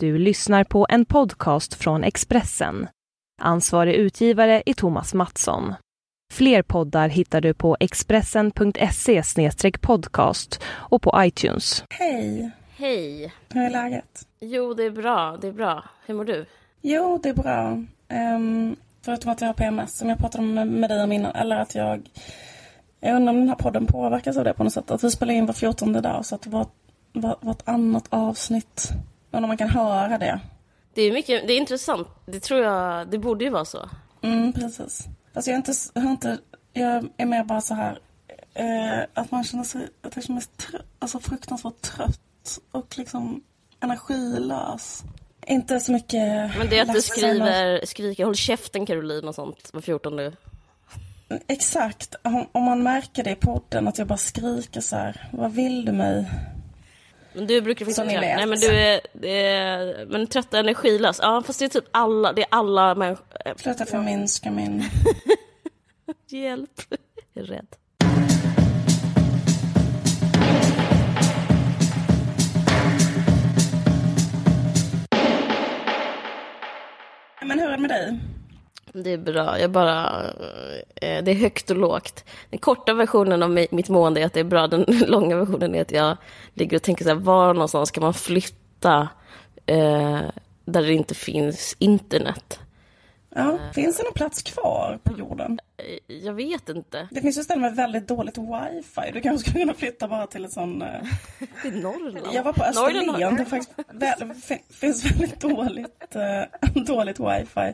Du lyssnar på en podcast från Expressen. Ansvarig utgivare är Thomas Mattsson. Fler poddar hittar du på expressen.se podcast och på iTunes. Hej! Hej! Hur är läget? Jo, det är bra. Det är bra. Hur mår du? Jo, det är bra. Um, förutom att jag har PMS som jag pratade om med dig om innan. Eller att jag... Jag undrar om den här podden påverkas av det på något sätt. Att vi spelar in var fjortonde dag så att det var, var, var ett annat avsnitt. Men om man kan höra det. Det är, mycket, det är intressant. Det tror jag, det borde ju vara så. Mm, precis. Alltså jag, är inte, jag, är inte, jag är mer bara så här eh, att man känner sig, att jag känner mig trött, alltså fruktansvärt trött och liksom energilös. Inte så mycket Men det är att du skriver, skriker håll käften Caroline och sånt var 14 och- Exakt. Om, om man märker det i podden att jag bara skriker så här. Vad vill du mig? Men du brukar Som inte ni vet. Nej men du är, är men trött och energilös. Ja fast det är typ alla, det är alla människor. eh, Sluta förminska min... Hjälp. Jag är rädd. Men hur är det med dig? Det är bra. Jag bara... eh, Det är högt och lågt. Den korta versionen av mi- mitt mående är att det är bra. Den långa versionen är att jag ligger och tänker så här, var någonstans ska man flytta eh, där det inte finns internet? Ja, finns det någon plats kvar på jorden? Eh, Jag vet inte. Det finns ju ställen med väldigt dåligt wifi. Du kanske skulle kunna flytta bara till ett sån... eh, Det är Norrland. Jag var på Österlen. Det finns väldigt dåligt, eh, dåligt wifi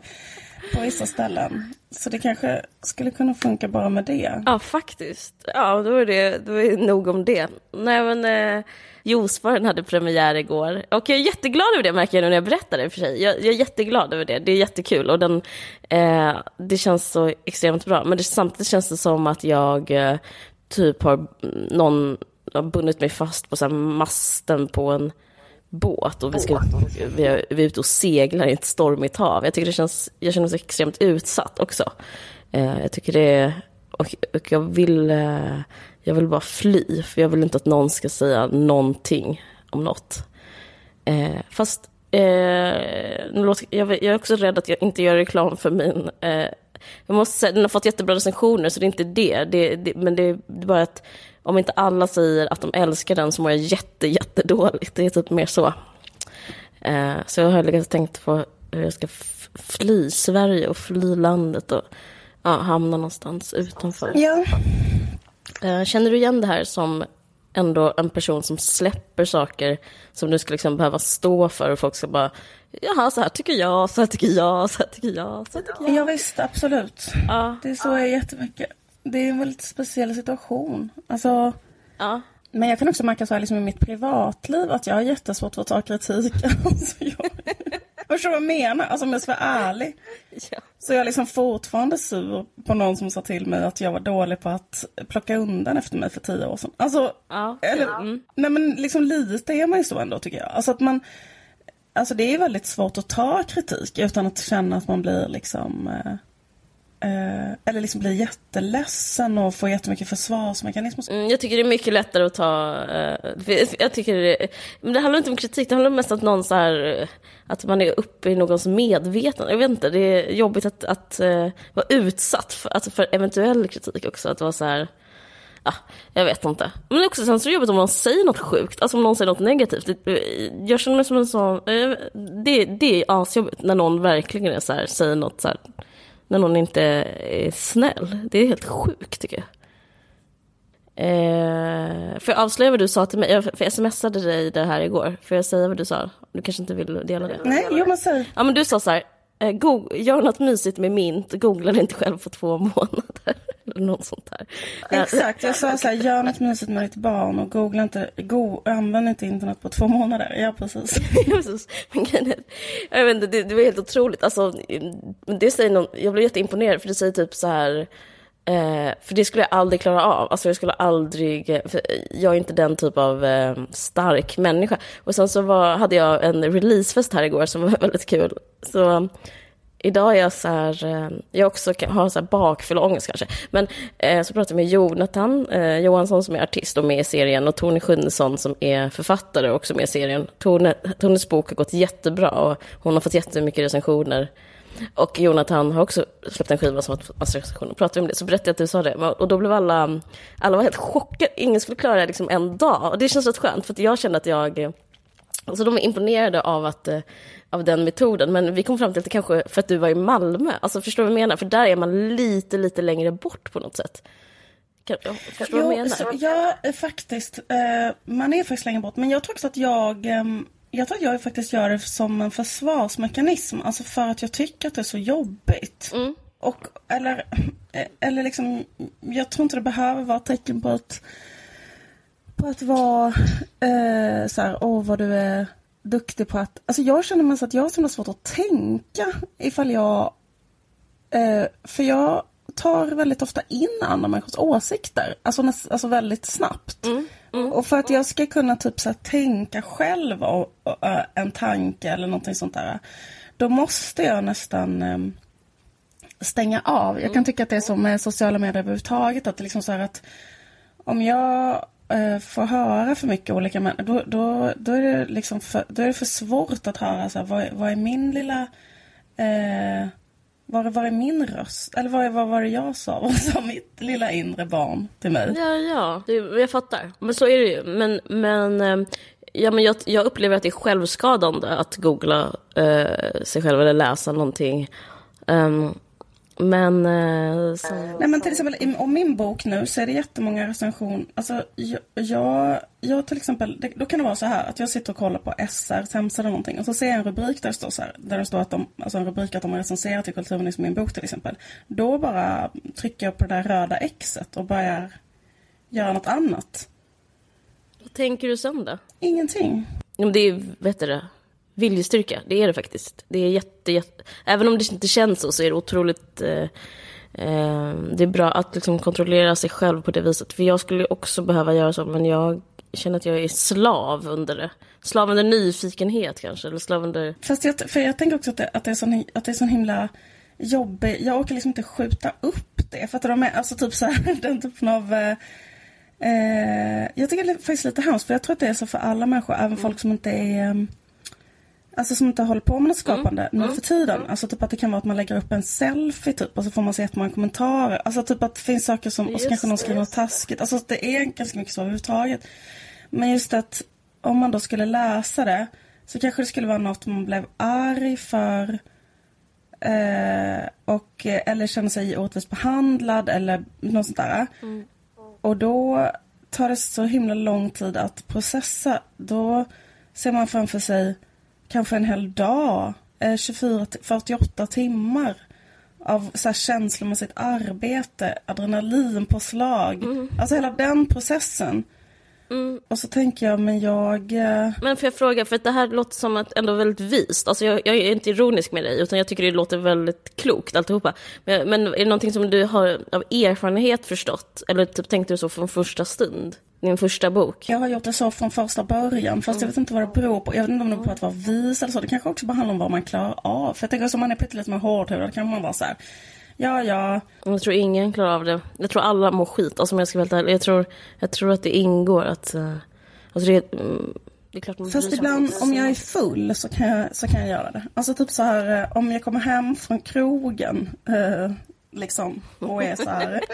på vissa ställen. Så det kanske skulle kunna funka bara med det. Ja, faktiskt. Ja, då är det, då är det nog om det. Nej, men eh, Juicebaren hade premiär igår. Och jag är jätteglad över det, märker jag nu när jag berättar det för sig. Jag, jag är jätteglad över det. Det är jättekul och den, eh, det känns så extremt bra. Men det, samtidigt känns det som att jag eh, typ har mm, någon har bundit mig fast på så här masten på en båt och vi, ska, vi, är, vi är ute och seglar i ett stormigt hav. Jag tycker det känns, jag känner mig så extremt utsatt också. Eh, jag tycker det är, och, och jag vill, eh, jag vill bara fly, för jag vill inte att någon ska säga någonting om något. Eh, fast låter, jag, jag är också rädd att jag inte gör reklam för min... Jag måste säga, den har fått jättebra recensioner, så det är inte det. det, det men det är bara att om inte alla säger att de älskar den så mår jag jätte, jättedåligt. Det är typ mer så. Eh, så jag har liksom tänkt på hur jag ska fly Sverige och fly landet och ja, hamna någonstans utanför. Ja, Eh, Känner du igen det här som ändå en person som släpper saker som du ska liksom behöva stå för och folk ska bara Jaha, så här tycker jag, så här tycker jag, så här tycker jag, så här tycker jag. ja visst, absolut. Ja, Det är så jag jättemycket. Det är en väldigt speciell situation. Alltså, ja. men jag kan också märka så här liksom i mitt privatliv att jag har jättesvårt för att ta kritik. Alltså, jag... Förstår du vad jag menar? Alltså om jag ska vara ärlig. ja. Så jag är liksom fortfarande sur på någon som sa till mig att jag var dålig på att plocka undan efter mig för tio år sedan. Alltså, ja. eller, Mm. nej men liksom lite är man ju så ändå tycker jag. Alltså att man, alltså det är väldigt svårt att ta kritik utan att känna att man blir liksom, eh, Eh, eller liksom blir jätteledsen och får jättemycket försvarsmekanismer. Mm, jag tycker det är mycket lättare att ta... Eh, jag tycker det, men det handlar inte om kritik, det handlar mest om att någon så här... Eh, att man är uppe i någons medvetande. Jag vet inte, det är jobbigt att, att vara utsatt för, alltså för eventuell kritik också. Att vara så här... Ja, jag vet inte. Men också sen så är det jobbigt om någon säger något sjukt, alltså om någon säger något negativt. Det, jag känner mig som en sån... Det, det är asjobbigt när någon verkligen är så här, säger något så här... När någon inte är snäll. Det är helt sjukt tycker jag. Eh, får jag avslöja vad du sa till mig? Jag, för jag smsade dig det här igår. Får jag säga vad du sa? Du kanske inte vill dela det? Nej, jo men säg. Ja men du sa så här, eh, go- gör något mysigt med mint, googla det inte själv på två månader. Eller något sånt där. Eh, Exakt, jag sa så här, gör något mysigt med ditt barn och googla inte, go, använd inte internet på två månader. Ja, precis. Jag vet inte, det, det var helt otroligt. Alltså, det säger någon, jag blev jätteimponerad för det säger typ så här, eh, för det skulle jag aldrig klara av. Alltså jag skulle aldrig, eh, för jag är inte den typ av eh, stark människa. Och sen så var, hade jag en releasefest här igår som var väldigt kul. Så eh, idag är jag så här, eh, jag också kan så här bakfull ångest kanske. Men eh, så pratade jag med Jonathan eh, Johansson som är artist och med i serien och Tone Schunnesson som är författare och också med i serien. Tone, Tones bok har gått jättebra och hon har fått jättemycket recensioner. Och Jonathan har också släppt en skiva som har massa recensioner. Pratade om det så berättade jag att du sa det. Och då blev alla, alla var helt chockade. Ingen skulle klara det liksom en dag. Och det känns rätt skönt för att jag kände att jag Alltså de är imponerade av, att, eh, av den metoden, men vi kom fram till att det kanske för att du var i Malmö. Alltså förstår du vad jag menar? För där är man lite, lite längre bort på något sätt. Kan, förstår du vad jag menar? Så, ja, eh, faktiskt. Eh, man är faktiskt längre bort. Men jag tror också att jag... Jag tror att jag faktiskt gör det som en försvarsmekanism. Alltså för att jag tycker att det är så jobbigt. Mm. Och, eller, eller liksom, jag tror inte det behöver vara ett tecken på att på att vara eh, så här, åh vad du är duktig på att... Alltså jag känner mest att jag har så svårt att tänka ifall jag... Eh, för jag tar väldigt ofta in andra människors åsikter. Alltså, alltså väldigt snabbt. Mm, mm, och för att jag ska kunna typ så här, tänka själv och, och, en tanke eller någonting sånt där. Då måste jag nästan eh, stänga av. Jag kan mm. tycka att det är så med sociala medier överhuvudtaget. Att det liksom så här att om jag eh, får höra för mycket olika människor, då, då, då, är det liksom för, då är det för svårt att höra så här, vad, vad är min lilla... Eh, var, var är min röst? Eller vad, vad var det jag sa? Vad sa mitt lilla inre barn till mig? Ja, ja, det, jag fattar. Men så är det ju. Men, men, eh, ja, men jag, jag upplever att det är självskadande att googla eh, sig själv eller läsa någonting. Um, men... Eh, så... Nej men till exempel om min bok nu så är det jättemånga recensioner. Alltså jag, jag, jag till exempel, det, då kan det vara så här att jag sitter och kollar på SRs hemsida eller någonting och så ser jag en rubrik där det står så här, där det står att de, alltså en rubrik att de har recenserat i Kulturministern min bok till exempel. Då bara trycker jag på det där röda Xet och börjar göra något annat. Vad tänker du sen då? Ingenting. Men det är, vet du det, viljestyrka. Det är det faktiskt. Det är jätte, jätte... Även om det inte känns så, så är det otroligt... Eh, eh, det är bra att liksom kontrollera sig själv på det viset. För jag skulle också behöva göra så, men jag känner att jag är slav under det. Slav under nyfikenhet kanske, eller slav under... Fast jag, för jag tänker också att det, att det är sån, att det är sån himla jobbig... Jag orkar liksom inte skjuta upp det. För att de är alltså typ så här, den typen av... Eh, eh, jag tycker det är faktiskt lite hemskt, för jag tror att det är så för alla människor, även mm. folk som inte är... Alltså som inte håller på med något skapande mm. nu mm. för tiden. Mm. Alltså typ att det kan vara att man lägger upp en selfie typ och så får man se jättemånga kommentarer. Alltså typ att det finns saker som, just och så kanske någon skriver något taskigt. Alltså det är ganska mycket så överhuvudtaget. Men just att om man då skulle läsa det så kanske det skulle vara något man blev arg för. Eh, och, eller känner sig orättvist behandlad eller något sånt där. Mm. Och då tar det så himla lång tid att processa. Då ser man framför sig kanske en hel dag, 24-48 eh, timmar av så här känslomässigt arbete, adrenalinpåslag. Mm. Alltså hela den processen. Mm. Och så tänker jag, men jag... Eh, men får jag fråga, för det här låter som att ändå väldigt vist. Alltså jag, jag, är inte ironisk med dig, utan jag tycker det låter väldigt klokt alltihopa. Men, men är det någonting som du har av erfarenhet förstått? Eller typ tänkte du så från första stund? Din första bok? Jag har gjort det så från första början, fast mm. jag vet inte vad det beror på. Jag vet inte om det beror på att vara vis eller så. Det kanske också bara handlar om vad man klarar av. För jag tänker, som man är pyttelite med hårdhudad kan man vara så här Ja, ja. Jag tror ingen klarar av det. Jag tror alla mår skit. Alltså, om jag ska vara helt jag tror, jag tror att det ingår att... Uh, alltså det, mm, det är klart man Fast ibland om jag är full så kan jag, så kan jag göra det. Alltså typ så här eh, om jag kommer hem från krogen. Uh, liksom. Och är så här.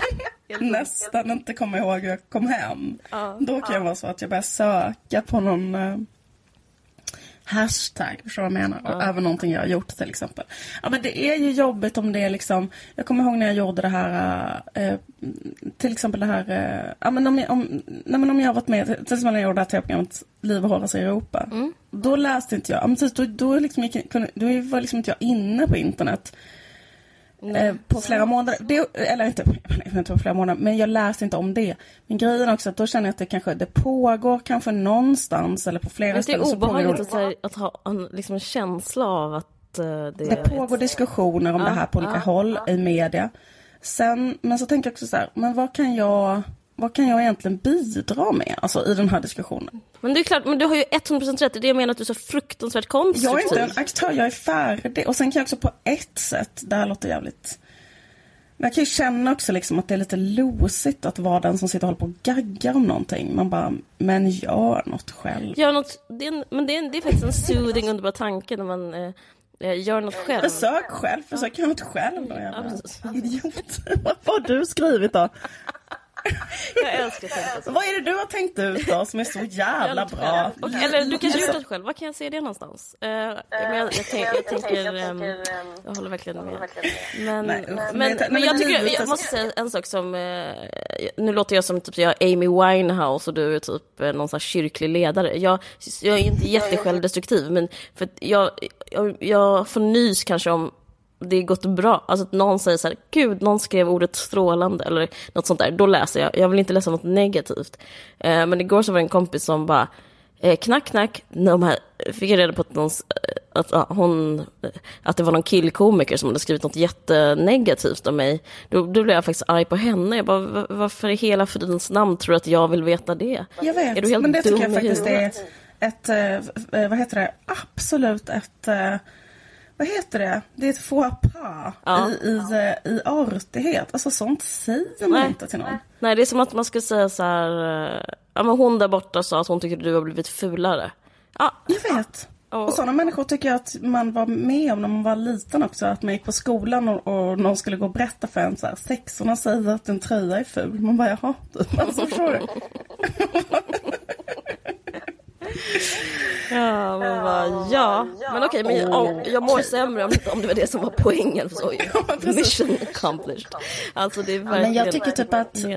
nästan inte kommer ihåg hur jag kom hem. Uh, då kan uh. jag vara så att jag börjar söka på någon hashtag, förstår du vad jag menar? Ja. Över någonting jag har gjort till exempel. Ja men det är ju jobbigt om det är liksom, jag kommer ihåg när jag gjorde det här, eh, till exempel det här, eh, ja men om jag, om, nej, men om jag har varit med, till exempel när jag gjorde det här tv-programmet Liv och hårdast i Europa. Mm. Då läste inte jag, men då, då, liksom, då var liksom inte jag inne på internet. Eh, på flera månader. Det, eller inte, inte på flera månader, men jag läste inte om det. Men grejen också att då känner jag att det kanske det pågår kanske någonstans eller på flera ställen. Det är obehagligt att, här, att, ha en liksom, känsla av att uh, det... Det pågår ett... diskussioner om ah, det här på olika ah, håll ah. i media. Sen, men så tänker jag också så här, men vad kan jag vad kan jag egentligen bidra med alltså, i den här diskussionen? Men det är klart, men du har ju 100% rätt i det jag menar att du är så fruktansvärt konstruktiv. Jag är inte en aktör, jag är färdig. Och sen kan jag också på ett sätt, det här låter jävligt... Men jag kan ju känna också liksom att det är lite losigt att vara den som sitter och håller på och gaggar om någonting. Man bara, men gör något själv. Gör något, det är en, men det är, en, det är faktiskt en soothing underbar tanke när man eh, eh gör något själv. Försök själv, försök göra något själv då jävla idiot. Vad har du skrivit då? Jag älskar tänka Vad är det du har tänkt ut då som är så jävla bra? Och, eller du kanske gjort det själv. Var kan jag se det någonstast? Uh, men jag, jag, tänk, jag tänker... Um, jag håller verkligen med. Men, nej, men, men, men jag, tycker, jag måste säga en sak som... Uh, nu låter jag som typ jag är Amy Winehouse och du är typ uh, någon sån kyrklig ledare. Jag, jag är inte jättesjälvdestruktiv men för jag, jag, jag får nys kanske om det gått bra. Alltså att någon säger så här, gud, någon skrev ordet strålande eller något sånt där. Då läser jag. Jag vill inte läsa något negativt. Eh, men igår så var det en kompis som bara, eh, knack, knack. De här, fick jag reda på att, någon, eh, att, hon, eh, att det var någon killkomiker som hade skrivit något jättenegativt om mig. Då, då blev jag faktiskt arg på henne. Jag bara, varför i hela fridens namn tror du att jag vill veta det? Jag vet, är du helt men det tycker jag faktiskt är ett, ett, vad heter det, absolut ett vad heter det? Det är ett faux pas ja. i, i, i artighet. Alltså sånt säger man Nej. inte till någon. Nej, det är som att man ska säga så här, eh, ja men hon där borta sa att hon tyckte du har blivit fulare. Ja. Jag vet. Och, och sådana människor tycker jag att man var med om när man var liten också. Att man gick på skolan och, och någon skulle gå och berätta för en så här, sexorna säger att en tröja är ful. Man bara, jaha. Alltså, förstår du? Ja, men bara, ja. Men okej, men jag, jag mår sämre om, om det var det som var poängen. Så, mission accomplished. Alltså det är verkligen Men jag tycker typ att... Eh...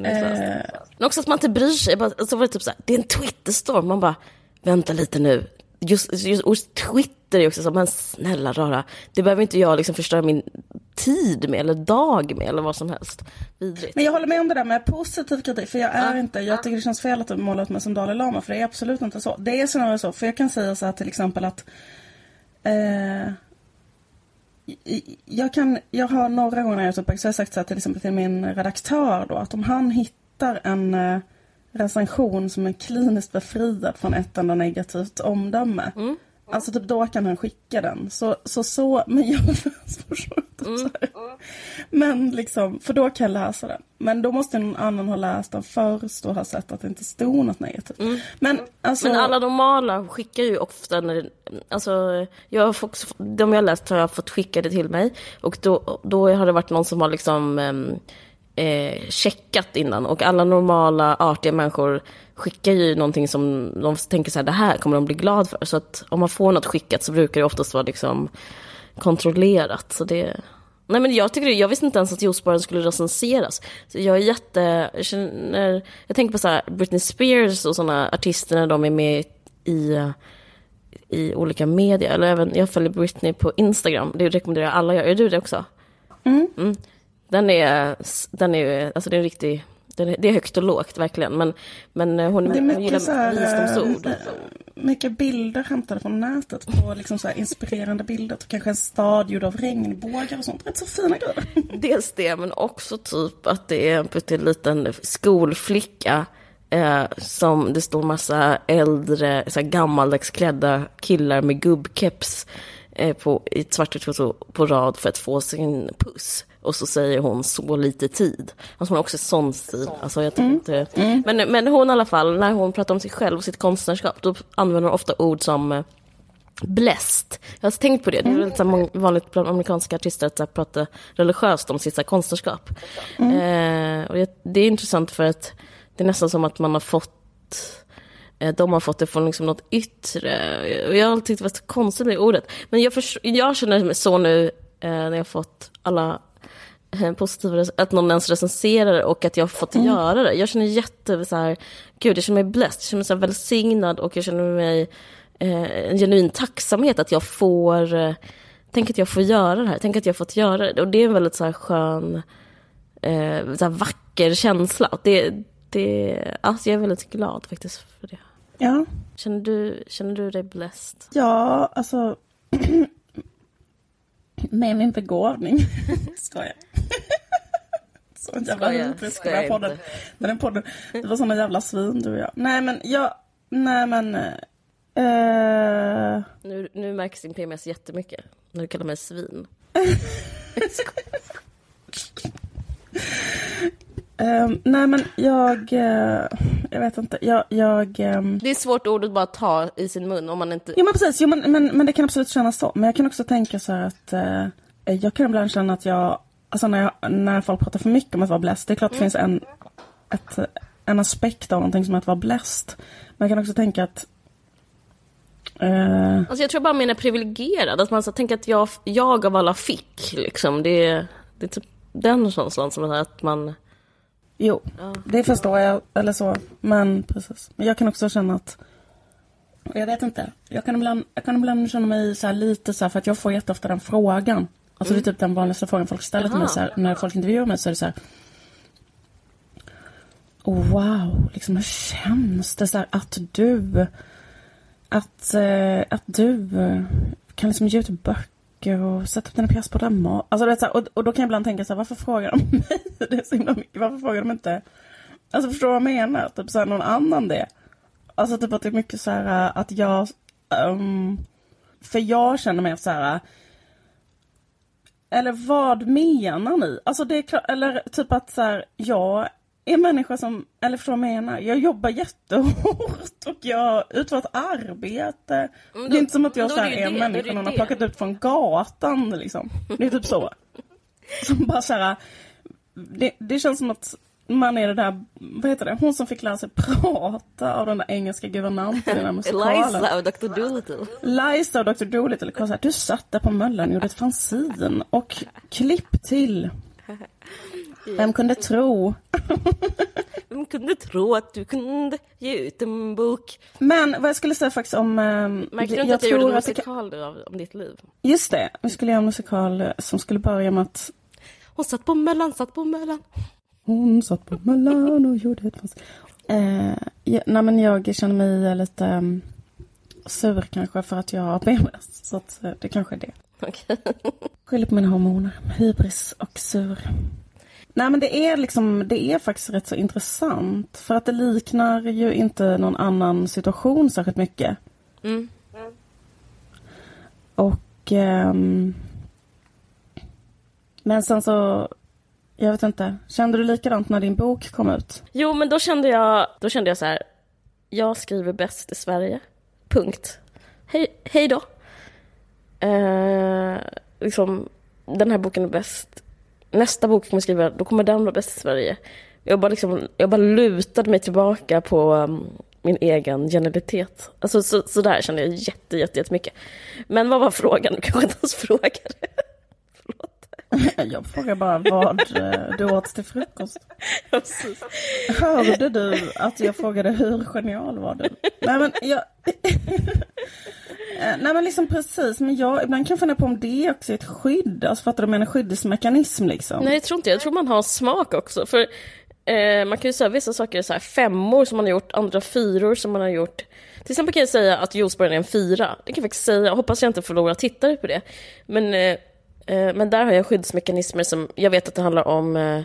Men också att man inte bryr sig. Så var det typ så här, det är en Twitterstorm. Man bara, vänta lite nu. Just, just ordet Twitter är också så, men snälla rara, det behöver inte jag liksom förstöra min tid med eller dag med eller vad som helst. Vidrigt. Men jag håller med om det där med positiv kritik, för jag är ja. inte, jag tycker det känns fel att målar ut mig som Dalai Lama, för det är absolut inte så. Det är snarare så, för jag kan säga så här till exempel att eh, jag, kan, jag har några gånger när jag typ, så har jag sagt så här till exempel till min redaktör då, att om han hittar en eh, recension som är kliniskt befriad från ett enda negativt omdöme. Mm. Alltså typ då kan han skicka den. Så så, så men jag mm. Men liksom, för då kan jag läsa den. Men då måste någon annan ha läst den först och ha sett att det inte stod något negativt. Mm. Men, alltså... men alla normala skickar ju ofta när alltså jag har fått, de jag läst har jag fått skickade till mig. Och då, då har det varit någon som har liksom um, eh, checkat innan och alla normala artiga människor skickar ju någonting som de tänker så här, det här kommer de bli glad för. Så att om man får något skickat så brukar det oftast vara liksom kontrollerat. Så det... Nej men jag tycker jag visste inte ens att juicebaren skulle recenseras. Så jag är jätte, jag, känner, jag tänker på så här, Britney Spears och sådana artister när de är med i, i olika medier. Eller även, jag följer Britney på Instagram, det rekommenderar jag alla göra. Är du det också? Mm. mm. Den är, den är, alltså det är en riktig, är, det är högt och lågt verkligen. Men, men hon, det är mycket hon gillar visdomsord. Äh, mycket bilder hämtade från nätet på liksom så här inspirerande bilder. Kanske en stad gjord av regnbågar och sånt. Rätt så fina grejer. Dels det, men också typ att det är en pytteliten skolflicka Eh, som det står massa äldre, så här gammaldags klädda killar med gubbkeps eh, på, i ett svart på rad för att få sin puss. Och så säger hon så lite tid. Alltså hon har också sån stil. Alltså jag mm. inte, mm. men, men hon i alla fall, när hon pratar om sig själv och sitt konstnärskap, då använder hon ofta ord som eh, blessed. Jag har tänkt på det. Det är väldigt mm. vanligt bland amerikanska artister att prata religiöst om sitt konstnärskap. Mm. Eh, och det är intressant för att det är nästan som att man har fått eh, de har fått det från liksom något yttre. Och jag har alltid tyckt det var så konstigt med ordet. Men jag, jag känner mig så nu eh, när jag har fått alla positiva, att någon ens recenserar och att jag har fått mm. göra det. Jag känner jätte så här, gud jag känner mig blessed, jag känner mig så välsignad och jag känner mig eh, en genuin tacksamhet att jag får, eh, tänk att jag får göra det här, tänk att jag fått göra det. Och det är en väldigt så här skön, eh, så här vacker känsla. Det, det, alltså jag är väldigt glad faktiskt för det. Ja. Känner du, känner du dig blessed? Ja, alltså med min begåvning. Skojar. Så jävla hybris på den podden. Den podden. Det var såna jävla svin du och jag. Nej men jag, nej men. Eh, Nu, nu märks din PMS jättemycket när du kallar mig svin. eh, nej men jag, eh, jag vet inte. Jag, jag ehm, Det är svårt ord att bara ta i sin mun om man inte... Jo men precis, jo, men, men, men det kan absolut kännas så. Men jag kan också tänka så här att eh, jag kan ibland känna att jag, alltså när, jag, när folk pratar för mycket om att vara bläst, det är klart det finns en, ett, en aspekt av någonting som att vara bläst. Men jag kan också tänka att eh, Alltså jag tror bara man är privilegierad. Att man så tänker att jag, jag av alla fick. Liksom. Det, det är typ den känslan som är att man... Jo, Ja. det förstår jag, eller så. Men precis. Men jag kan också känna att jag vet inte. Jag kan ibland, jag kan ibland känna mig så här lite så här, för att jag får jätteofta den frågan. Alltså det är typ den vanligaste frågan folk ställer till mig så här, när folk intervjuar mig så är det så här. Oh, wow, liksom hur känns det så här, att du att, eh, att du kan liksom ge ut böcker och sätta upp dina pjäser på Drama. Alltså, vet, så här, och, och då kan jag ibland tänka så här, varför frågar de mig det är så himla mycket? Varför frågar de inte? Alltså förstår du vad jag menar? Typ så här, någon annan det. Alltså typ att det är mycket så här äh, att jag... um, för jag känner mig så här... Äh, eller vad menar ni? Alltså det är klart, eller typ att så här, jag en människa som, eller förstår du vad jag menar? Jag jobbar jättehårt och jag utför ett arbete. Men det är inte som att då jag så här, är en det, då människa någon har plockat ut från gatan liksom. Det är typ så. Som bara så här, det, det känns som att man är det där, vad heter det, hon som fick lära sig prata av den där engelska guvernanten i den här musikalen. Eliza och Dr. Dolittle. Liza och Dr. Dolittle kom så här, du satt där på Möllan och gjorde ett fanzin och klipp till. Vem kunde tro? Vem kunde tro att du kunde ge ut en bok? Men vad jag skulle säga faktiskt om... ehm, Märkte du inte att jag gjorde en kan- musikal av, om ditt liv? Just det, vi skulle göra en musikal eh, som skulle börja med att Hon satt på Möllan, satt på Möllan. Hon satt på Möllan och gjorde ett fast... Eh, ja, nej men jag känner mig lite um, sur kanske för att jag har PMS. Så att, eh, det kanske är det. Okej. Skyller på mina hormoner. Hybris och sur. Nej men det är liksom, det är faktiskt rätt så intressant. För att det liknar ju inte någon annan situation särskilt mycket. Mm. Och... ehm, men sen så... Jag vet inte. Kände du likadant när din bok kom ut? Jo, men då kände jag, då kände jag så här. Jag skriver bäst i Sverige. Punkt. Hej, hej då. Eh, liksom, den här boken är bäst. Nästa bok jag kommer skriva, då kommer den vara bäst i Sverige. Jag bara, liksom, jag bara lutade mig tillbaka på um, min egen genialitet. Alltså så, så där kände jag jätte, jätte, jättemycket. Men vad var frågan? Du kanske inte ens frågade. Förlåt. Jag frågar bara vad eh, du åt till frukost. Ja. Hörde du att jag frågade hur genial var du? Nej men jag... Eh, nej men liksom precis, men jag ibland kan jag fundera på om det också är ett skydd. Alltså fattar du menar? Skyddsmekanism liksom. Nej, jag tror inte Jag tror man har smak också. För eh, man kan ju säga vissa saker är så här femmor som man har gjort, andra fyror som man har gjort. Till exempel kan jag säga att juiceburgaren är en fyra. Det kan jag faktiskt säga. Jag hoppas jag inte förlorar tittare på det. Men, eh, eh, men där har jag skyddsmekanismer som jag vet att det handlar om eh,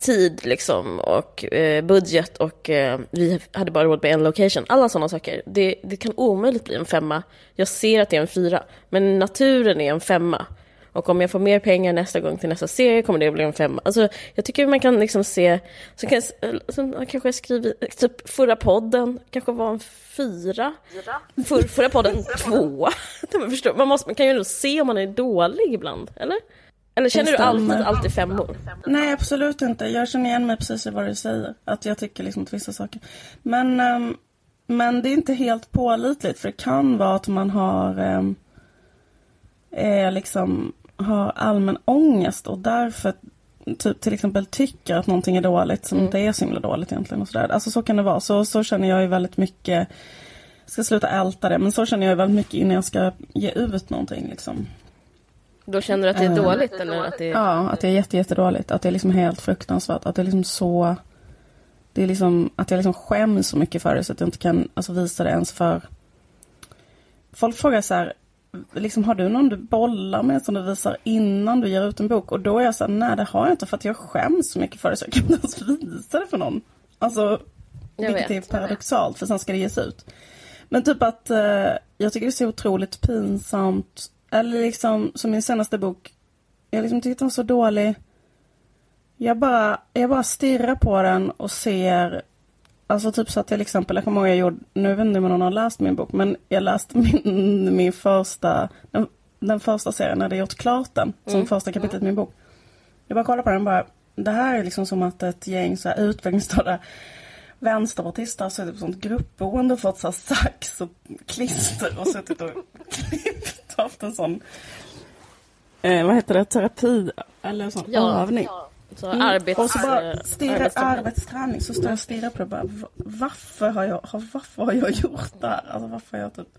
tid liksom och eh, budget och eh, vi hade bara råd med en location. Alla sådana saker. Det, det kan omöjligt bli en femma. Jag ser att det är en fyra, men naturen är en femma. Och om jag får mer pengar nästa gång till nästa serie kommer det att bli en femma. Alltså, jag tycker man kan liksom se, så kan jag, så kanske jag skriver, typ förra podden kanske var en fyra. För, förra podden tvåa. Man, förstår, man, måste, man kan ju ändå se om man är dålig ibland, eller? Eller känner du alltid, alltid femmor? Nej absolut inte. Jag känner igen mig precis i vad du säger. Att jag tycker liksom att vissa saker. Men, ehm, men det är inte helt pålitligt. För det kan vara att man har um, är liksom har allmän ångest och därför typ till exempel tycker att någonting är dåligt som inte är så himla dåligt egentligen. Och sådär. Alltså så kan det vara. Så, så känner jag ju väldigt mycket. Jag ska sluta älta det men så känner jag ju väldigt mycket innan jag ska ge ut någonting liksom. Då känner du att det är Eh. dåligt eller att det är... Ja, att det är jätte, jättedåligt. Att det är liksom helt fruktansvärt. Att det är liksom så... Det är liksom att jag liksom skäms så mycket för det så att jag inte kan alltså, visa det ens för... Folk frågar så här, liksom, har du någon du bollar med som du visar innan du ger ut en bok? Och då är jag såhär, nej det har jag inte för att jag skäms så mycket för det så jag kan inte ens visa det för någon. Alltså, Jag vilket vet, är paradoxalt för sen ska det ges ut. Men typ att eh, jag tycker det är så otroligt pinsamt. Eller liksom som min senaste bok. Jag liksom tyckte den var så dålig. Jag bara, jag bara stirrar på den och ser Alltså typ så att till exempel, jag kommer ihåg jag gjorde, nu vet inte om någon har läst min bok, men jag läste min, min första, den, den första serien, hade gjort klart den, som första kapitlet i min bok. Jag bara kollade på den och bara, det här är liksom som att ett gäng så här utvecklingsstörda vänsterpartister har suttit på sånt gruppboende och fått så här sax och klister och suttit och klippt haft en sån, eh, vad heter det, terapi eller sån övning. Så Mm. arbets... och så bara eh, stirra, arbetsträning. Så står jag och stirrar på det bara. "Va- Varför har jag, varför har jag gjort det här? Alltså varför har jag typ...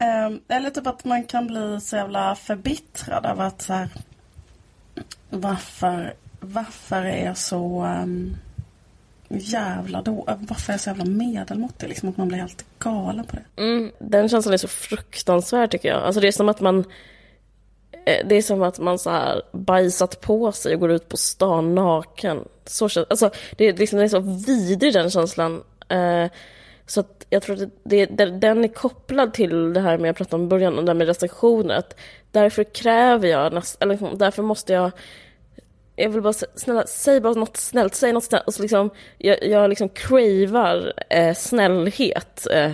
Ehm, eller typ att man kan bli så jävla förbittrad av att så här, Varför, varför är jag så um, jävla då, Varför är jag så jävla medelmåttig? Liksom att man blir helt galen på det. Mm, den känslan är så fruktansvärd tycker jag. Alltså det är som att man eh, det är som att man så här bajsat på sig och går ut på stan naken. Så känns, alltså, det, är liksom, det är så vidrig den känslan. Eh, så att jag tror att det, det, den är kopplad till det här med jag pratade om i början, om det här med restriktioner. Att därför kräver jag, näst, eller liksom, därför måste jag jag vill bara snälla, säg bara något snällt, säg något snällt. Och så liksom, jag, jag liksom cravar eh, snällhet. Eh,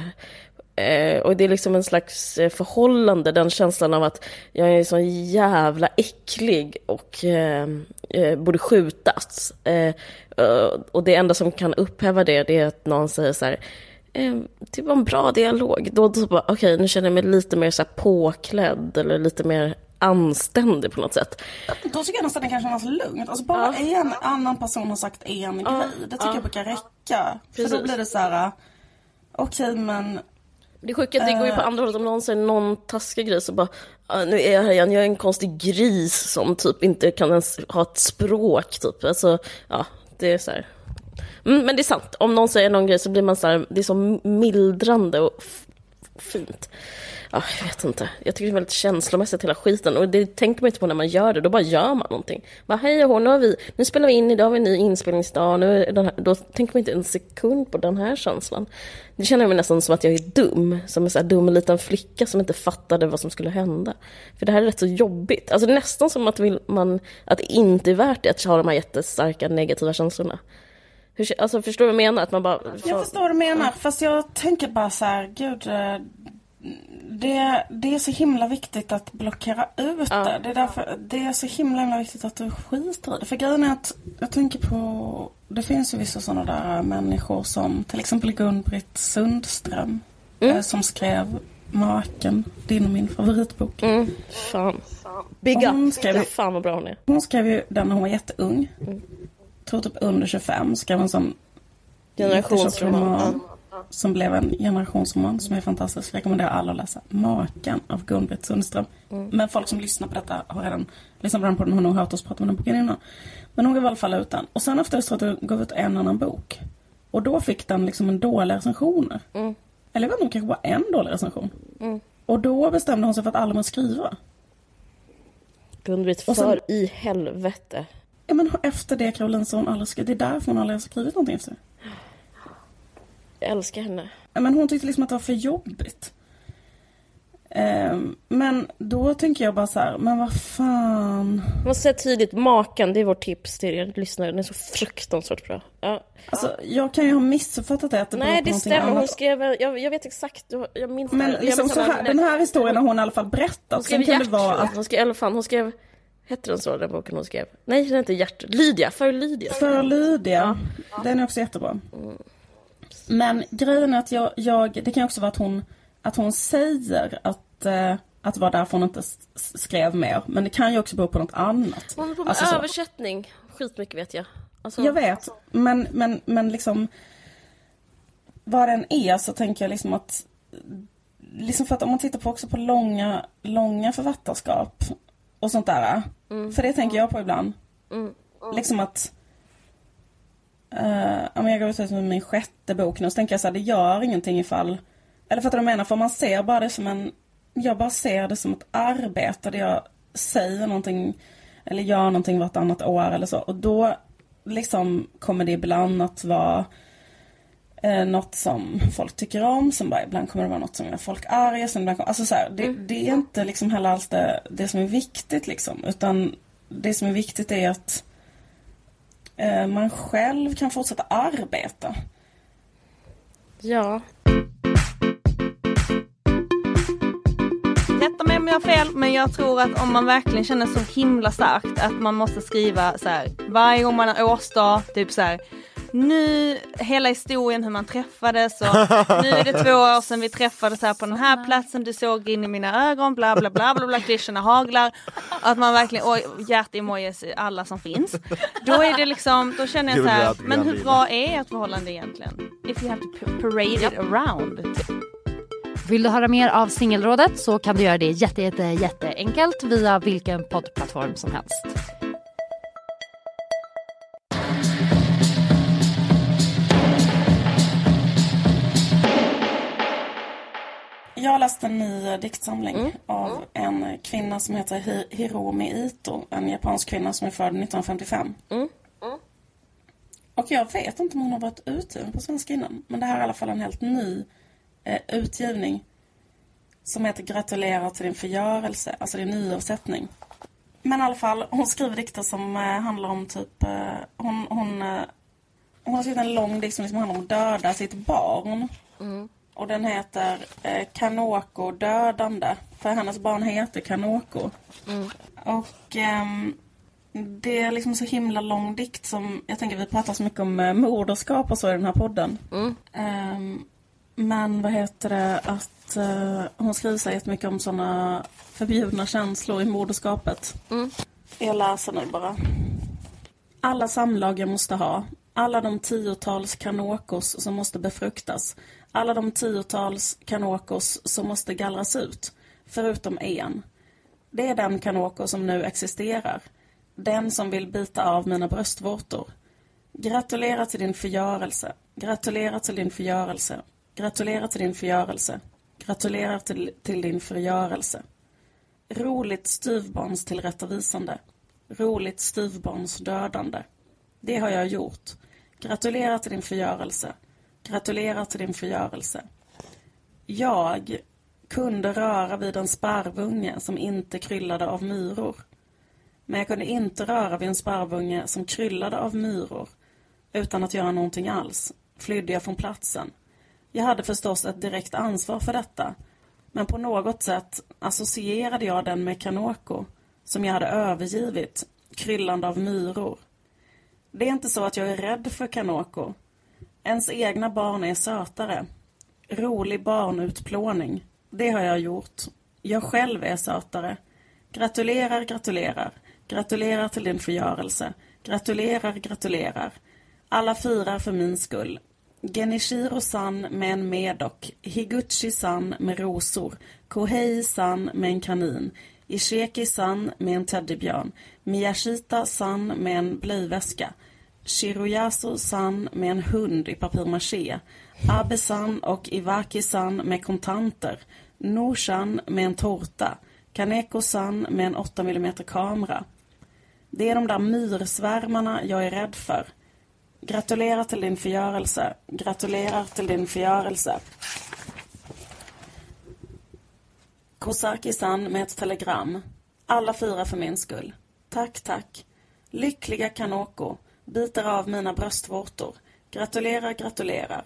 eh, och det är liksom en slags eh, förhållande, den känslan av att jag är så jävla äcklig och eh, eh, borde skjutas. Eh, och det enda som kan upphäva det, det är att någon säger så här, ehm, det var en bra dialog. Då, då bara, okej, nu känner jag mig lite mer så här påklädd eller lite mer anständig på något sätt. Då tycker jag nästan det kan kännas lugnt. Alltså bara en annan person har sagt en grej. Det tycker jag brukar räcka. För Precis. då blir det så här. Okej men Det sjuka är att det går ju på Eh. andra hållet. Om någon säger någon taskig grej så bara, "Ah, nu är jag här igen, jag är en konstig gris som typ inte kan ens ha ett språk typ. Alltså, ja, det är så här. Mm, men det är sant, om någon säger någon grej så blir man så här, det är så mildrande och fint. Ja, jag vet inte. Jag tycker det är väldigt känslomässigt hela skiten och det tänker man inte på när man gör det, då bara gör man någonting. Bara hej och hå, nu, har vi, nu spelar vi in, idag har vi en ny inspelningsdag, nu den här, då tänker man inte en sekund på den här känslan. Det känner jag mig nästan som att jag är dum, som en så här dum liten flicka som inte fattade vad som skulle hända. För det här är rätt så jobbigt. Alltså det är nästan som att, vill man, att det inte är värt det att ha de här jättestarka negativa känslorna. Hur, alltså förstår du vad jag menar? Att man bara... Jag förstår vad du menar. Fast jag tänker bara så här, gud. eh, Det, det är så himla viktigt att blockera ut det. Det är, därför, det är så himla, himla viktigt att du skiter i det. För grejen är att jag tänker på... Det finns ju vissa sådana där människor som till exempel Gun-Britt Sundström. eh, Som skrev Maken, din och min favoritbok. Mm, fan. Big Hon up! skrev- Fan vad bra hon är. Hon skrev ju den när hon var jätteung. Tror typ under 25. Skrev en sån Generationsroman. Som blev en generationsroman som är fantastisk. Rekommenderar alla att läsa. Maken av Gun-Britt Sundström. Men folk som lyssnar på detta har redan lyssnat på den på den har nog hört oss prata om den boken innan. Men hon gav i alla fall ut den. Och sen efter det så gav ut en annan bok. Och då fick den liksom en dålig recensioner. Eller jag vet inte, kanske bara en dålig recension. Och då bestämde hon sig för att aldrig mer skriva. Gun-Britt, Och sen- för i helvete. Ja men efter det Caroline har hon aldrig skrivit. Det är därför hon aldrig har skrivit någonting efter. Jag älskar henne. Ja, Men hon tyckte liksom att det var för jobbigt. Ehm, men då tänker jag bara så här, men vad fan. Man säga tydligt, maken, det är vårt tips till er lyssnare. Den är så fruktansvärt bra. Ja. Alltså, jag kan ju ha missuppfattat det. Att det Nej, det stämmer. Hon annat. skrev, jag, jag vet exakt, jag, jag minns Men här. Jag liksom minns så här, den här historien har hon i alla fall Hon berättat. skrev Sen kan det vara Hon skrev, fan, hon skrev, hette den så den boken hon skrev? Nej, den hette Gertrud. Lydia, för Lydia. för Lydia, den är också jättebra. Men grejen är att jag, jag, det kan också vara att hon, att hon säger att, eh, att det var därför hon inte skrev mer. Men det kan ju också bero på något annat. Hon på med Alltså så. översättning. Skitmycket vet jag. Alltså, Jag vet, men, men, men liksom vad den är så tänker jag liksom att liksom för att om man tittar på också på långa, långa författarskap och sånt där. För det tänker jag på ibland. Liksom att uh, jag går ut med min sjätte bok nu så tänker jag så här, det gör ingenting ifall eller för att du menar, för man ser bara det som en jag bara ser det som ett arbete där jag säger någonting eller gör någonting vartannat år eller så. Och då liksom kommer det ibland att vara eh, något som folk tycker om. Som bara, ibland kommer det vara något som gör folk arga. Som ibland, alltså så här, det, Mm. det är inte liksom heller alls det, det som är viktigt liksom. Utan det som är viktigt är att eh, man själv kan fortsätta arbeta. Ja. Rätta mig om jag har fel, men jag tror att om man verkligen känner så himla starkt att man måste skriva så här varje gång man har årsdag, typ så här nu, hela historien hur man träffades och nu är det två år sedan vi träffades här på den här platsen, du såg in i mina ögon, bla bla bla bla bla, klyschorna haglar. Att man verkligen, och hjärt-emojis alla som finns. Då är det liksom, då känner jag så här, men hur bra är ett förhållande egentligen? If you have to parade it around. Vill du höra mer av Singelrådet så kan du göra det jätte, jätte, jätteenkelt via vilken poddplattform som helst. Jag läste en ny diktsamling av en kvinna som heter Hi- Hiromi Ito. En japansk kvinna som är född 1955. Och jag vet inte om hon har varit utgiven på svenska innan. Men det här är i alla fall en helt ny eh, utgivning. Som heter Gratulerar till din förgörelse. Alltså det är en nyöversättning. Men i alla fall, hon skriver dikter som eh, handlar om typ... Eh, hon, hon, eh, hon har skrivit en lång dikt som liksom handlar om att döda sitt barn. Och den heter eh, Kanoko dödande. För hennes barn heter Kanoko. Och ehm, det är liksom så himla lång dikt som... Jag tänker vi pratar så mycket om eh, moderskap och så i den här podden. Ehm, men vad heter det att eh, hon skriver så jättemycket om såna förbjudna känslor i moderskapet. Jag läser nu bara. Alla samlag jag måste ha. Alla de tiotals kanokos som måste befruktas. Alla de tiotals kanokos som måste gallras ut. Förutom en. Det är den kanoko som nu existerar. Den som vill bita av mina bröstvårtor. Gratulerar till din förgörelse. Gratulerar till din förgörelse. Gratulerar till din förgörelse. Gratulerar till, till din förgörelse. Roligt styvbarns tillrättavisande. Roligt styvbarns dödande. Det har jag gjort. Gratulerar till din förgörelse. Gratulerar till din förgörelse. Jag kunde röra vid en sparvunge som inte kryllade av myror. Men jag kunde inte röra vid en sparvunge som kryllade av myror. Utan att göra någonting alls flydde jag från platsen. Jag hade förstås ett direkt ansvar för detta. Men på något sätt associerade jag den med Kanoko, som jag hade övergivit, kryllande av myror. Det är inte så att jag är rädd för Kanoko. Ens egna barn är sötare. Rolig barnutplåning. Det har jag gjort. Jag själv är sötare. Gratulerar, gratulerar. Gratulerar till din förgörelse. Gratulerar, gratulerar. Alla firar för min skull. Genichiro-san med en medok. Higuchi-san med rosor. Kohei-san med en kanin. Isheki-san med en teddybjörn. Miyashita-san med en blöjväska. Shiroyasu-san med en hund i papier-maché. Abe-san och Iwaki-san med kontanter. Noshan med en tårta. Kaneko-san med en 8 mm kamera. Det är de där myrsvärmarna jag är rädd för. Gratulerar till din förgörelse. Gratulerar till din förgörelse. Kosaki-san med ett telegram. Alla fyra för min skull. Tack, tack. Lyckliga Kanoko. Biter av mina bröstvårtor. Gratulerar, gratulerar.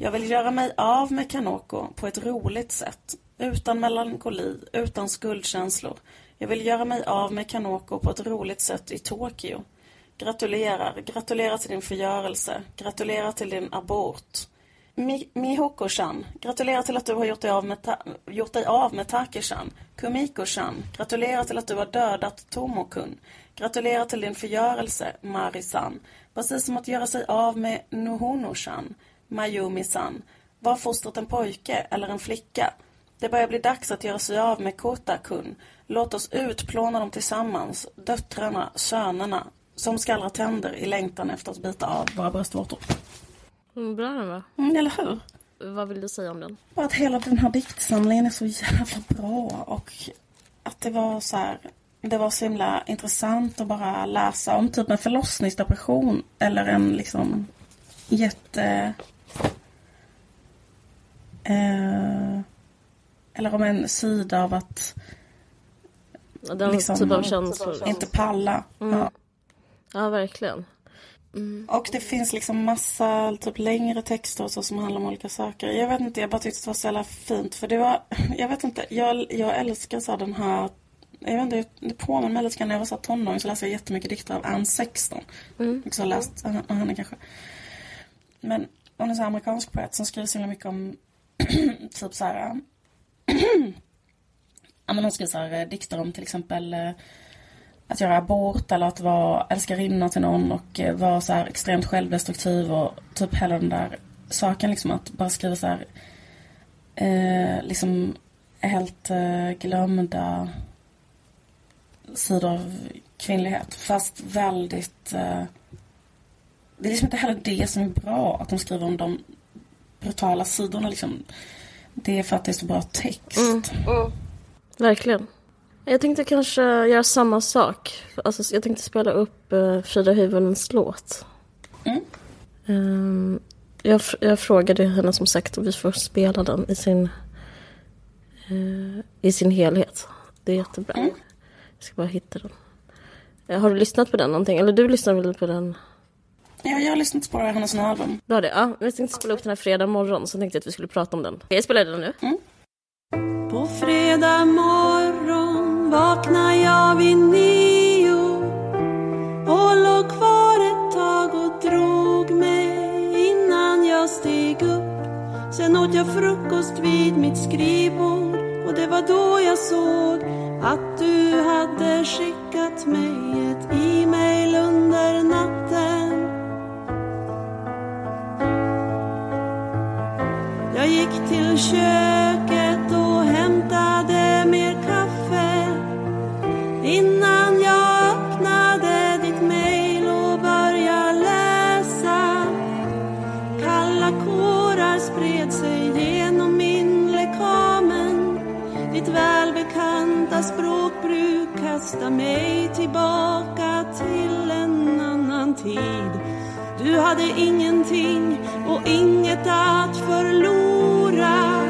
Jag vill göra mig av med Kanoko på ett roligt sätt. Utan melankoli, utan skuldkänslor. Jag vill göra mig av med Kanoko på ett roligt sätt i Tokyo. Gratulerar, gratulerar till din förgörelse. Gratulerar till din abort. Mi- Mihoko-san, gratulerar till att du har gjort dig av med, ta- gjort dig av med Take-chan. Kumiko-san, gratulerar till att du har dödat Tomokun. Gratulerar till din förgörelse, Mari-san. Precis som att göra sig av med Nohono-san, Mayumi-san. Var fostret en pojke eller en flicka? Det börjar bli dags att göra sig av med Kota-kun. Låt oss utplåna dem tillsammans, döttrarna, sönerna, som skallrar tänder i längtan efter att bita av våra bröstvårtor. Mm, bra den var. Mm, eller hur? vad vill du säga om den? Bara att hela den här diktsamlingen är så jävla bra och att det var så här, det var så himla intressant att bara läsa om typ en förlossningsdepression eller en liksom jätte... Eh, eller om en sida av att Den Liksom, typ av känslor. inte palla. Ja. Ja, verkligen. Och det finns liksom massa typ längre texter och så som handlar om olika saker. Jag vet inte, jag bara tyckte det var så jävla fint. För det var, jag vet inte, jag, jag älskar så här den här jag vet inte, det påminner mig lite grann när jag var så här tonåring så läste jag jättemycket dikter av Anne Sexton. Mm. Också läst av henne kanske. Men hon är så amerikansk poet som skriver så himla mycket om typ så här ja, men hon skriver så här, dikter om till exempel eh, att göra abort eller att vara älskarinna till någon och eh, vara så här extremt självdestruktiv och typ hela den där saken liksom att bara skriva så här eh, liksom helt eh, glömda sidor av kvinnlighet fast väldigt eh, det är liksom inte heller det som är bra att de skriver om de brutala sidorna liksom det är för att det är så bra text. Verkligen. Jag tänkte kanske göra samma sak. Alltså, jag tänkte spela upp uh, Frida Hyvönens låt. Mm. Ehm, jag, jag frågade henne som sagt om vi får spela den i sin, eh, i sin helhet. Det är jättebra. Jag ska bara hitta den. Eh, har du lyssnat på den någonting? Eller du lyssnar väl på den? Ja, jag har lyssnat på hennes nya album. Du har det? Ja, jag tänkte spela upp den här fredag morgon så tänkte jag att vi skulle prata om den. Jag spelar den nu. På fredag morgon vaknar jag vid nio och låg kvar ett tag och drog mig innan jag steg upp. Sen åt jag frukost vid mitt skrivbord och det var då jag såg att du hade skickat mig ett e-mail under natten. Jag gick till köket välbekanta språkbruk kasta mig tillbaka till en annan tid. Du hade ingenting och inget att förlora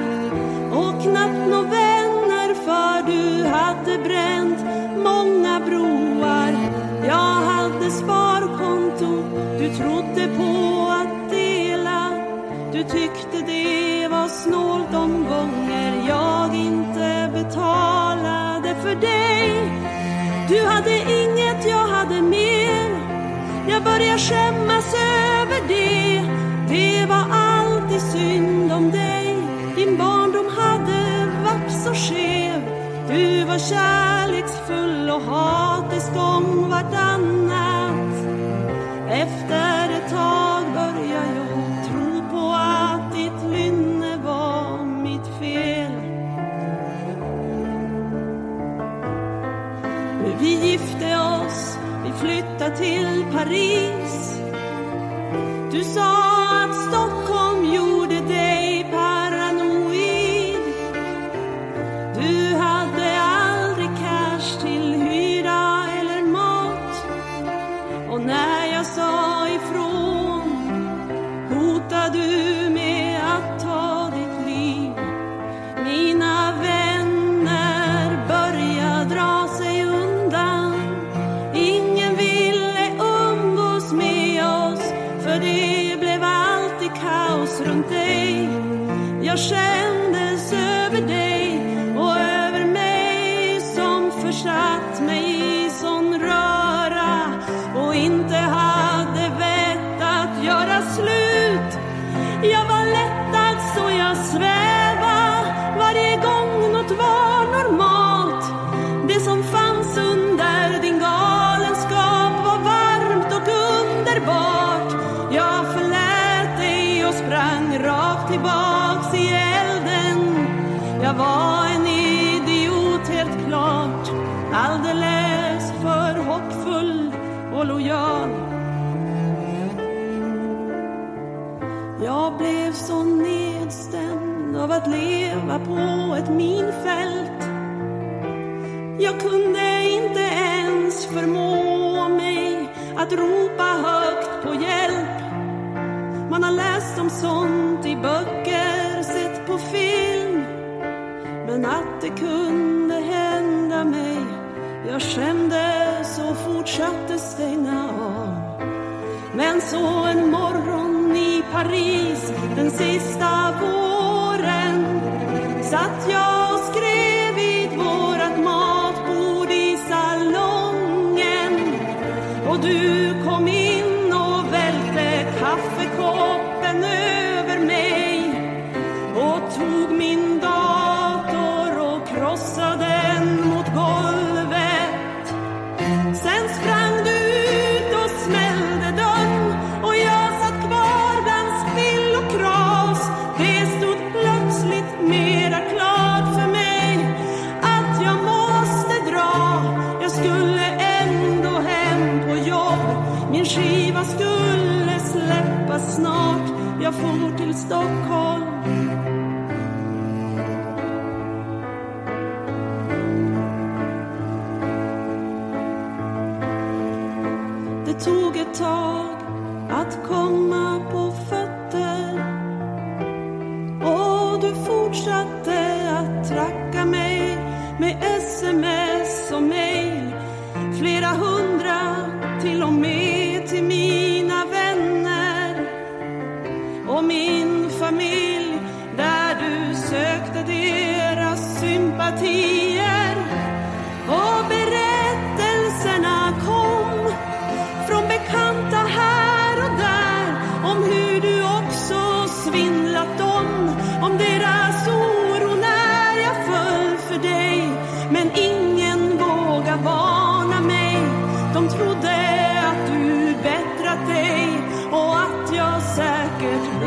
och knappt några vänner för du hade bränt många broar. Jag hade sparkonto, du trodde på att dela. Du tyckte det var snålt om gången för dig. Du hade inget, jag hade mer. Jag börjar skämmas över det. Det var alltid synd om dig. Din barndom hade varit så skev. Du var kärleksfull och hatisk om vartannat. Till Paris. Jag ett minfält. Jag kunde inte ens förmå mig att ropa högt på hjälp. Man har läst om sånt i böcker, sett på film. Men att det kunde hända mig, jag skämdes och fortsatte stänga av. Men så en morgon i Paris den sista och du kom in och välte kaffekoppen över mig och tog min dag.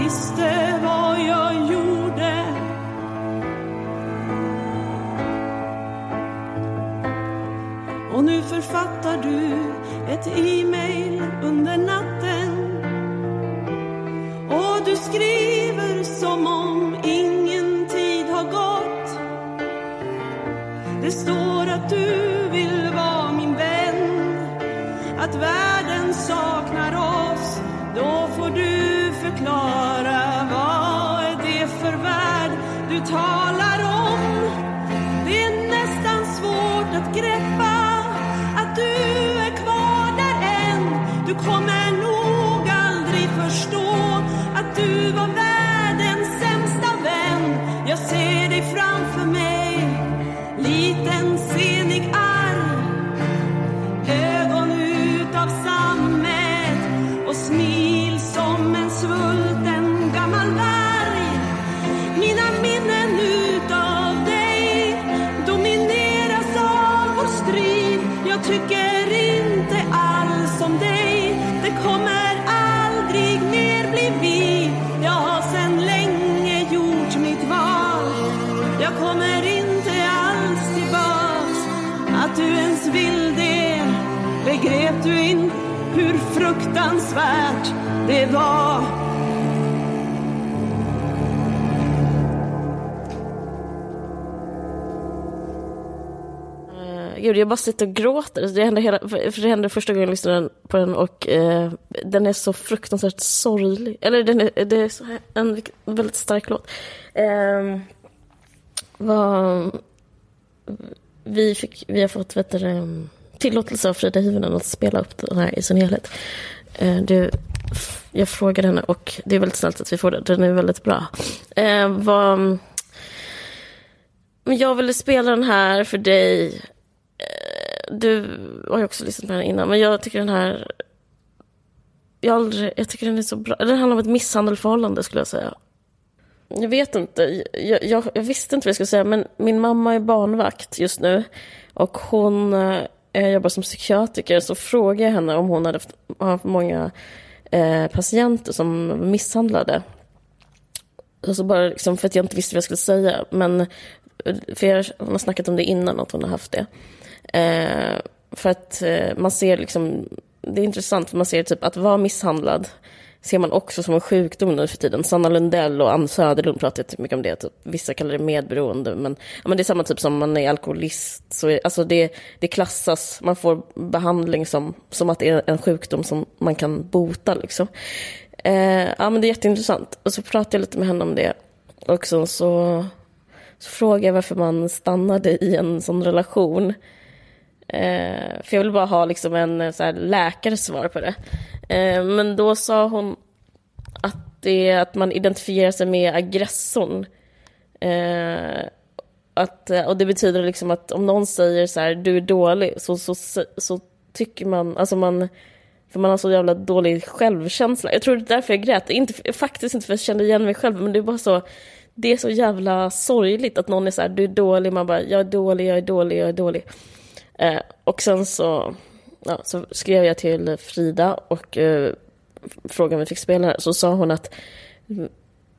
triste. Var. Gud, jag bara sitter och gråter. Alltså, det hände, hela, för det hände första gången jag lyssnade på den och eh, den är så fruktansvärt sorglig. Eller den är, det är så här, en väldigt stark låt. Eh, vad, vi, fick, vi har fått vet du, tillåtelse av Frida Hyvönen att spela upp den här i sin helhet. Eh, det jag frågade henne och det är väldigt snällt att vi får det. Den är väldigt bra. Eh, vad, men jag ville spela den här för dig. Eh, Du har ju också lyssnat på den innan, men jag tycker den här... Jag, aldrig, jag tycker den är så bra. Den handlar om ett misshandelförhållande skulle jag säga. Jag vet inte, jag, jag, jag visste inte vad jag skulle säga, men min mamma är barnvakt just nu. Och hon eh, jobbar som psykiatriker, så frågade jag henne om hon hade haft, haft många eh, patienter som misshandlade. Alltså bara liksom för att jag inte visste vad jag skulle säga. Men eh, för jag, hon har snackat om det innan, att hon har haft det. Eh, för att eh, man ser liksom, det är intressant för man ser typ att vara misshandlad ser man också som en sjukdom nu för tiden. Sanna Lundell och Ann Söderlund pratar mycket om det. Typ, vissa kallar det medberoende, men, ja, men det är samma typ som man är alkoholist. Så är, alltså det, det klassas, man får behandling som, som att det är en sjukdom som man kan bota. Liksom. Eh, ja, men det är jätteintressant. Och så pratade jag lite med henne om det. Och så, så, så frågade jag varför man stannade i en sån relation. Eh, för jag vill bara ha liksom en eh, så här, läkares svar på det. Eh, men då sa hon att det är att man identifierar sig med aggressorn. Eh, att, eh, och det betyder liksom att om någon säger så här, du är dålig, så, så, så, så tycker man, alltså man, för man har så jävla dålig självkänsla. Jag tror det är därför jag grät. Inte, faktiskt inte för att jag kände igen mig själv, men det är bara så, det är så jävla sorgligt att någon är så här, du är dålig, man bara, jag är dålig, jag är dålig, jag är dålig. Eh, och sen så, ja, så skrev jag till Frida och eh, frågade om vi fick spela här. Så sa hon att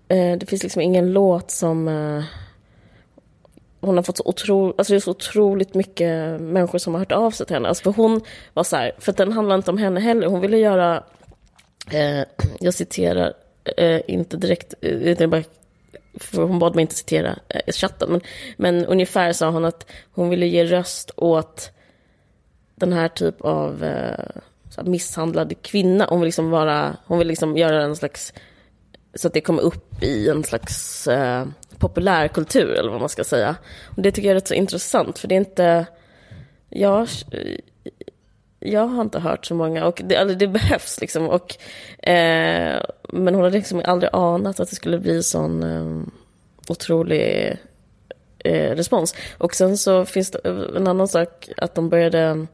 eh, det finns liksom ingen låt som... Eh, hon har fått så, otro, alltså det är så otroligt mycket människor som har hört av sig till henne. Alltså för hon var så här, för den handlar inte om henne heller. Hon ville göra, eh, jag citerar, eh, inte direkt, eh, utan bara för hon bad mig inte citera eh, chatten, men, men ungefär sa hon att hon ville ge röst åt den här typ av eh, misshandlad kvinna. Hon vill liksom vara, hon vill liksom göra en slags, så att det kommer upp i en slags eh, populärkultur eller vad man ska säga. Och det tycker jag är rätt så intressant, för det är inte, jag, jag har inte hört så många och det, alltså det behövs liksom. Och, eh, men hon hade liksom aldrig anat att det skulle bli sån eh, otrolig eh, respons. Och sen så finns det eh, en annan sak att de började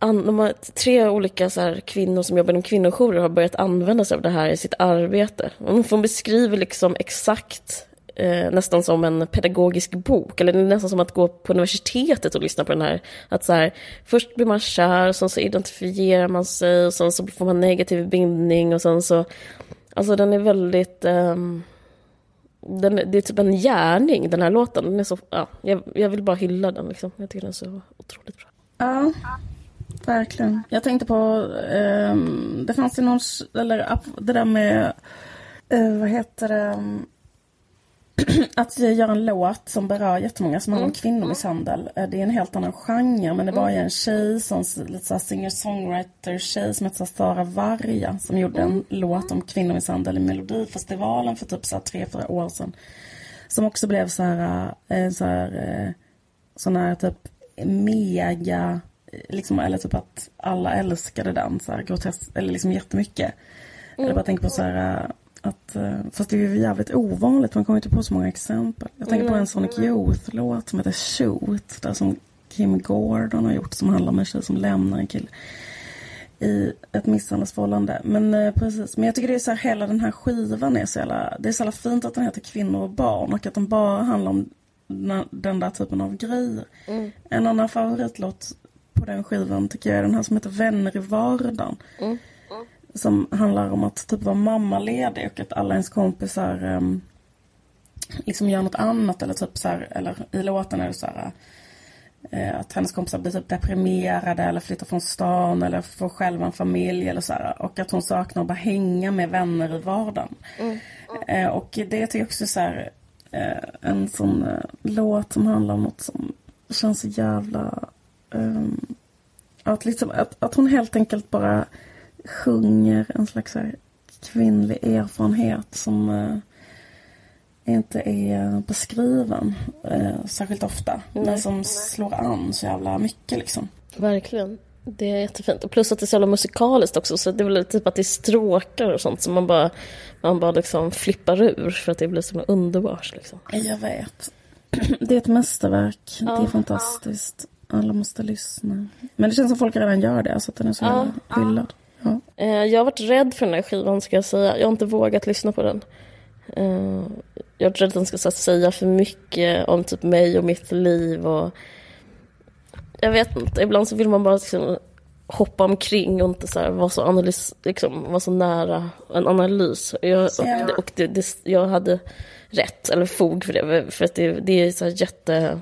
de har tre olika så här, kvinnor som jobbar inom kvinnojourer har börjat använda sig av det här i sitt arbete. Hon beskriver liksom exakt eh, nästan som en pedagogisk bok, eller nästan som att gå på universitetet och lyssna på den här. Att så här, först blir man kär, och sen så identifierar man sig, och sen så får man negativ bindning, och sen så... Alltså den är väldigt... Eh, den, det är typ en gärning, den här låten. Den är så, ja, jag, jag vill bara hylla den. Liksom. Jag tycker den är så otroligt bra. Ja, verkligen. Jag tänkte på, eh, det fanns ju någon, eller det där med, eh, vad heter det, att göra en låt som berör jättemånga som handlar om mm. kvinnomisshandel. Eh, det är en helt annan genre men det var ju en tjej, som, lite singer-songwriter-tjej som heter Sara Varga som gjorde en mm. låt om kvinnomisshandel i Melodifestivalen för typ så här tre, fyra år sedan. Som också blev så här, eh, så här, eh, sån här typ mega, liksom, eller typ att alla älskade den så här grotesk, eller liksom jättemycket. Mm. Jag bara tänker på så här att, eh, fast det är ju jävligt ovanligt, man kommer inte på så många exempel. Jag tänker på en Sonic Youth-låt som heter Shoot, där som Kim Gordon har gjort, som handlar om en tjej som lämnar en kille i ett misshandelsförhållande. Men eh, precis, men jag tycker det är så här, hela den här skivan är så jävla, det är så jävla fint att den heter Kvinnor och barn och att den bara handlar om den där typen av grejer. Mm. En annan favoritlåt på den skivan tycker jag är den här som heter Vänner i vardagen. Mm som handlar om att typ vara mammaledig och att alla ens kompisar um, liksom gör något annat eller typ så här, eller i låten är det så här uh, att hennes kompisar blir typ deprimerade eller flyttar från stan eller får själva en familj eller så här, och att hon saknar att bara hänga med vänner i vardagen. Mm. Mm. Uh, och det tycker jag också så här, uh, en sån låt som handlar om något som känns så jävla um, att, liksom, att, att hon helt enkelt bara sjunger en slags här kvinnlig erfarenhet som eh, inte är beskriven eh, särskilt ofta. Nej. Men som slår an så jävla mycket liksom. Verkligen. Det är jättefint. Och plus att det är så jävla musikaliskt också. Så det är väl typ att det är stråkar och sånt som man bara, man bara liksom flippar ur för att det blir så underbart. Liksom. Jag vet. Det är ett mästerverk. Ja. Det är fantastiskt. Alla måste lyssna. Men det känns som folk redan gör det. Så att den är så ja. hyllad. Ja. Eh, jag har varit rädd för den här skivan ska jag säga. Jag har inte vågat lyssna på den. Eh, jag har varit rädd att den ska säga för mycket om typ mig och mitt liv. Och jag vet inte, ibland så vill man bara liksom hoppa omkring och inte så här, vara, så analys, liksom, vara så nära en analys. Jag, och, och det, det, jag hade rätt, eller fog för det. För att det, det är så jätte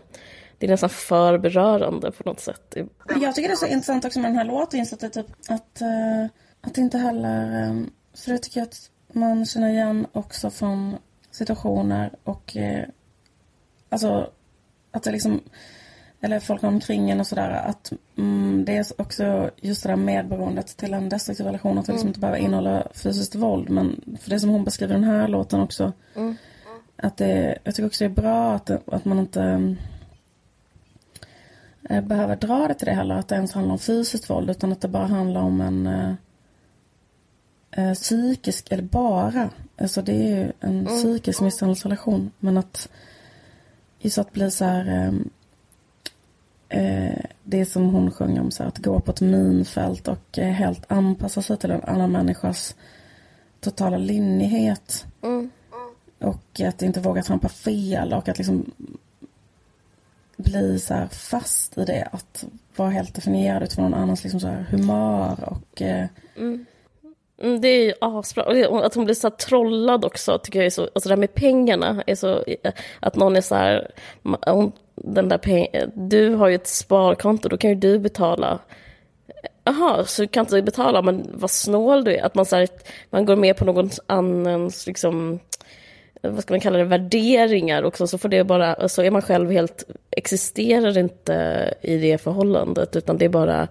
det är nästan för berörande på något sätt. Jag tycker det är så intressant också med den här låten, just att, det typ, att uh, att inte heller... eh, För det tycker jag att man känner igen också från situationer och... eh, Alltså att det liksom... Eller folk omkring en och sådär. Att mm, det är också just det där medberoendet till en destruktiv relation. Att det liksom inte behöver innehålla fysiskt våld. Men för det som hon beskriver den här låten också. Att det, jag tycker också det är bra att, att man inte eh, behöver dra det till det heller. Att det ens handlar om fysiskt våld. Utan att det bara handlar om en eh, eh, psykisk, eller bara. Alltså det är ju en psykisk misshandelsrelation. Men att just att bli så här. ehm, Eh, det som hon sjunger om, så här, att gå på ett minfält och eh, helt anpassa sig till en annan människas totala linnighet. Och att inte våga trampa fel och att liksom bli så här fast i det. Att vara helt definierad utifrån någon annans liksom så här humör och eh, Mm, mm det är ju asbra. Och att hon blir så här trollad också, tycker jag är så... Alltså det här med pengarna, är så, eh, att någon är så här... Hon, den där peng, du har ju ett sparkonto, då kan ju du betala. Jaha, så kan inte du betala, men vad snål du är. Att man, så här, man går med på någon annans, liksom, vad ska man kalla det, värderingar också, så får det bara, så är man själv helt, existerar inte i det förhållandet, utan det är bara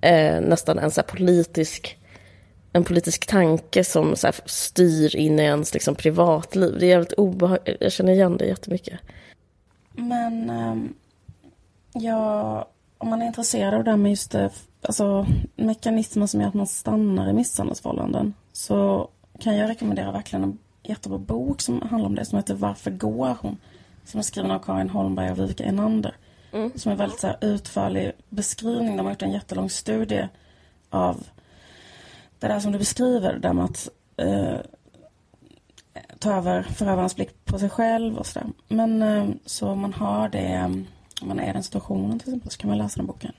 eh, nästan en så här politisk en politisk tanke som så här styr in i ens liksom, privatliv. Det är jävligt obehagligt. Jag känner igen det jättemycket. Men ehm, ja, om man är intresserad av det här med just det, alltså, mekanismer som gör att man stannar i misshandelsförhållanden så kan jag rekommendera verkligen jättebra bok som handlar om det som heter Varför går hon? Som är skriven av Karin Holmberg och Viveka Enander. Som är väldigt så här, utförlig beskrivning. De har gjort en jättelång studie av det där som du beskriver, där med att eh, ta över förövarens blick på sig själv och sådär. Men eh, så om man har det, om man är i den situationen till exempel, så kan man läsa den boken.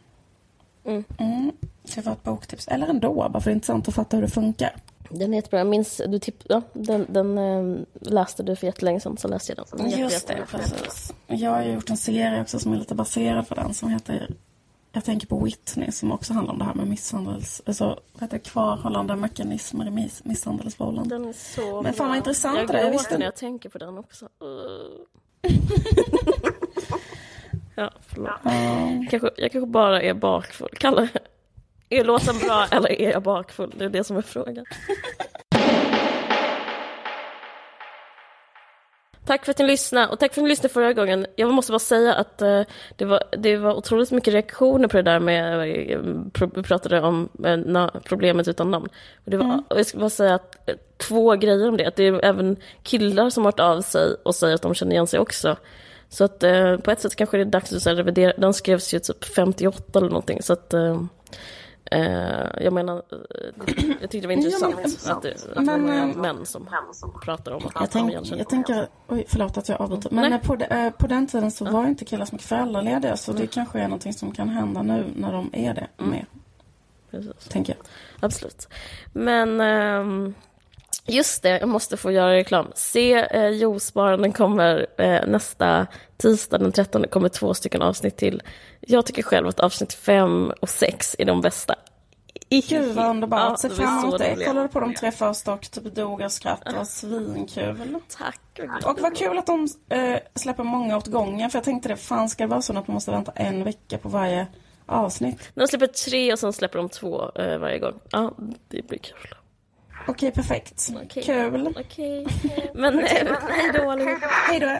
Mm. Mm. Så jag får ett boktips. Eller ändå, bara för det är intressant att fatta hur det funkar. Den är jättebra. Jag minns, du tipp, ja, den, den eh, läste du för jättelänge sedan, så läste jag den. den. Just det, precis. Jag har ju gjort en serie också som är lite baserad på den som heter Jag tänker på Whitney som också handlar om det här med misshandels... Alltså, vad heter? Kvarhållande mekanismer i miss- misshandelsförhållanden. Den är så Men fan, vad intressant jag det. Jag gråter visste- när jag tänker på den också. Uh. ja, förlåt. Kanske, jag kanske bara är bakfull. Kalla, är låten bra eller är jag bakfull? Det är det som är frågan. Tack för att ni lyssnade och tack för att ni lyssnade förra gången. Jag måste bara säga att eh, det, var, det var otroligt mycket reaktioner på det där med, eh, vi pratade om eh, na, problemet utan namn. Och det var, och jag ska bara säga att, eh, två grejer om det, att det är även killar som har hört av sig och säger att de känner igen sig också. Så att på ett sätt kanske det är dags att så här, revidera, den skrevs ju typ 58 eller någonting så att jag menar, eh, jag tyckte det var intressant men- att det, att men, det var eh, män som pratar om att Jag, tänk, jag tänker, oj förlåt att jag avbryter. Men Nej. eh, på, de, eh, på den tiden så var inte killar så mycket föräldralediga. Så det kanske är någonting som kan hända nu när de är det mer. Precis. Tänker jag. Absolut. Men ehm, just det, jag måste få göra reklam. Se eh, Juicebaren, den kommer eh, nästa tisdag den 13 kommer två stycken avsnitt till. Jag tycker själv att avsnitt 5 och 6 är de bästa. Gud vad underbart. Ja, Se fram emot det. roliga. Kollade på de tre första och typ dog av skratt. Det var svinkul. Tack. Och vad kul att de eh, släpper många åt gången. För jag tänkte det, fan ska det vara så att man måste vänta en vecka på varje avsnitt? De släpper tre och sen släpper de två eh, varje gång. Ja, det blir kul. Okej, perfekt. Okej. Kul. Okej. Men eh, hej då allihopa. Hej då.